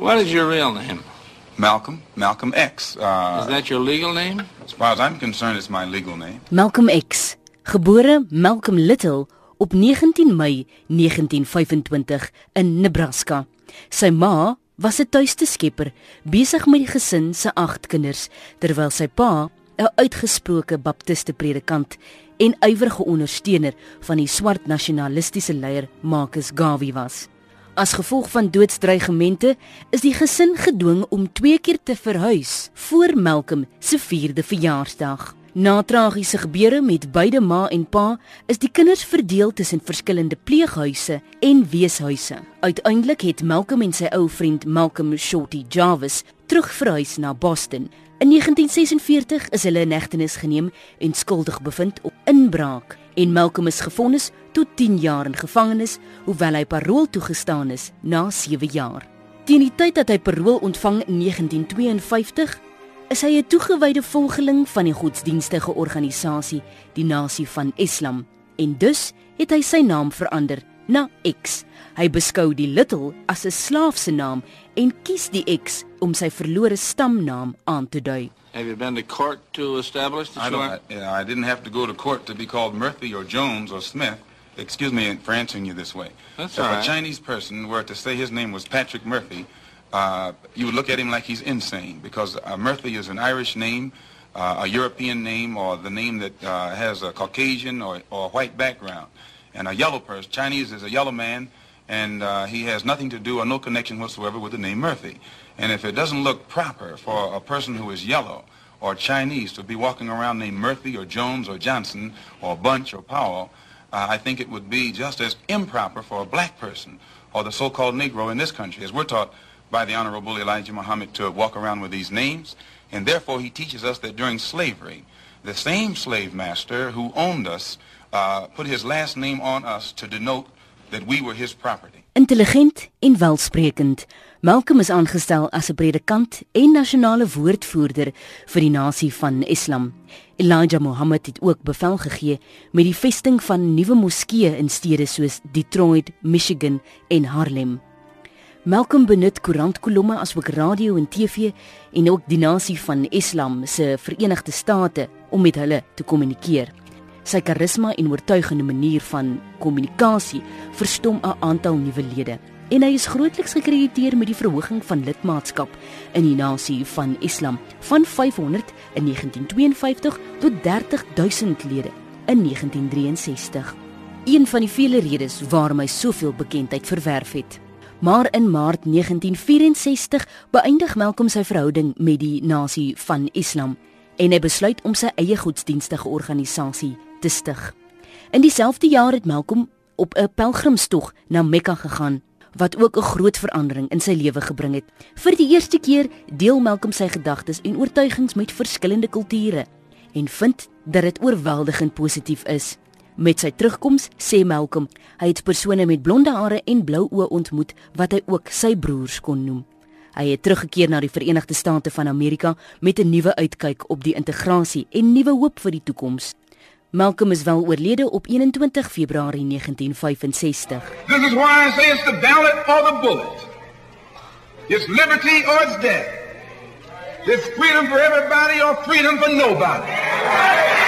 What is your real name? Malcolm, Malcolm X. Uh, Is that your legal name? as far as I'm concerned, it's my legal name. Malcolm X, gebore Malcolm Little op 19 Mei 1925 in Nebraska. Sy ma was 'n tuiste skepper, besig met die gesin se 8 kinders, terwyl sy pa 'n uitgesproke baptiste predikant en ywerige ondersteuner van die swart nasionalistiese leier Marcus Garvey was. As gevolg van doodsdreigemente is die gesin gedwing om twee keer te verhuis voor Malcolm se 4de verjaarsdag. Na tragiese gebeure met beide ma en pa is die kinders verdeel tussen verskillende pleeghuise en weeshuise. Uiteindelik het Malcolm en sy ou vriend Malcolm Shorty Jarvis terugverhuis na Boston. In 1946 is hulle in hegtenis geneem en skuldig bevind op inbraak en Malcolm is gefonnis tot 10 jaar in gevangenis hoewel hy parol toegestaan is na 7 jaar. Teen die tyd dat hy parol ontvang in 1952 is hy 'n toegewyde volgeling van die godsdienstige organisasie die Nasie van Islam en dus het hy sy naam verander na X. Hy beskou die Little as 'n slaaf se naam en kies die X om sy verlore stamnaam aan te dui. Have you been to court to establish the I don't. I, yeah, I didn't have to go to court to be called Murphy or Jones or Smith. Excuse me for answering you this way. That's if all a. Chinese person were to say his name was Patrick Murphy, uh, you would look at him like he's insane because uh, Murphy is an Irish name, uh, a European name, or the name that uh, has a Caucasian or, or white background. And a yellow person, Chinese is a yellow man, and uh, he has nothing to do or no connection whatsoever with the name Murphy. And if it doesn't look proper for a person who is yellow or Chinese to be walking around named Murphy or Jones or Johnson or Bunch or Powell, uh, I think it would be just as improper for a black person or the so-called Negro in this country, as we're taught by the Honorable Elijah Muhammad to walk around with these names. And therefore, he teaches us that during slavery, the same slave master who owned us uh, put his last name on us to denote that we were his property. Intelligent en welsprekend. Malcolm is aangestel as 'n predikant en nasionale woordvoerder vir die nasie van Islam. Elijah Muhammad het ook bevel gegee met die vesting van nuwe moskeeë in stede soos Detroit, Michigan en Harlem. Malcolm benut koerantkolomme asook radio en TV en ook die nasie van Islam se Verenigde State om met hulle te kommunikeer. Sy karisma en oortuigende manier van kommunikasie verstom 'n aantal nuwe lede en hy is grootliks gekrediteer met die verhoging van lidmaatskap in die nasie van Islam van 500 in 1952 tot 30000 lede in 1963. Een van die vele redes waarom hy soveel bekendheid verwerf het. Maar in Maart 1964 beëindig Malcolm sy verhouding met die nasie van Islam en hy besluit om sy eie godsdienstige organisasie te stig. In dieselfde jaar het Malcolm op 'n pelgrimstog na Mekka gegaan wat ook 'n groot verandering in sy lewe gebring het. Vir die eerste keer deel Malcolm sy gedagtes en oortuigings met verskillende kulture en vind dat dit oorweldigend positief is. Met sy terugkoms sê Malcolm, hy het persone met blonde hare en blou oë ontmoet wat hy ook sy broers kon noem. Hy het teruggekeer na die Verenigde State van Amerika met 'n nuwe uitkyk op die integrasie en nuwe hoop vir die toekoms. Malcolm is wel oorlede op 21 Februarie 1965. This is why I say it's the ballot or the bullet. It's liberty or it's death. It's freedom for everybody or freedom for nobody.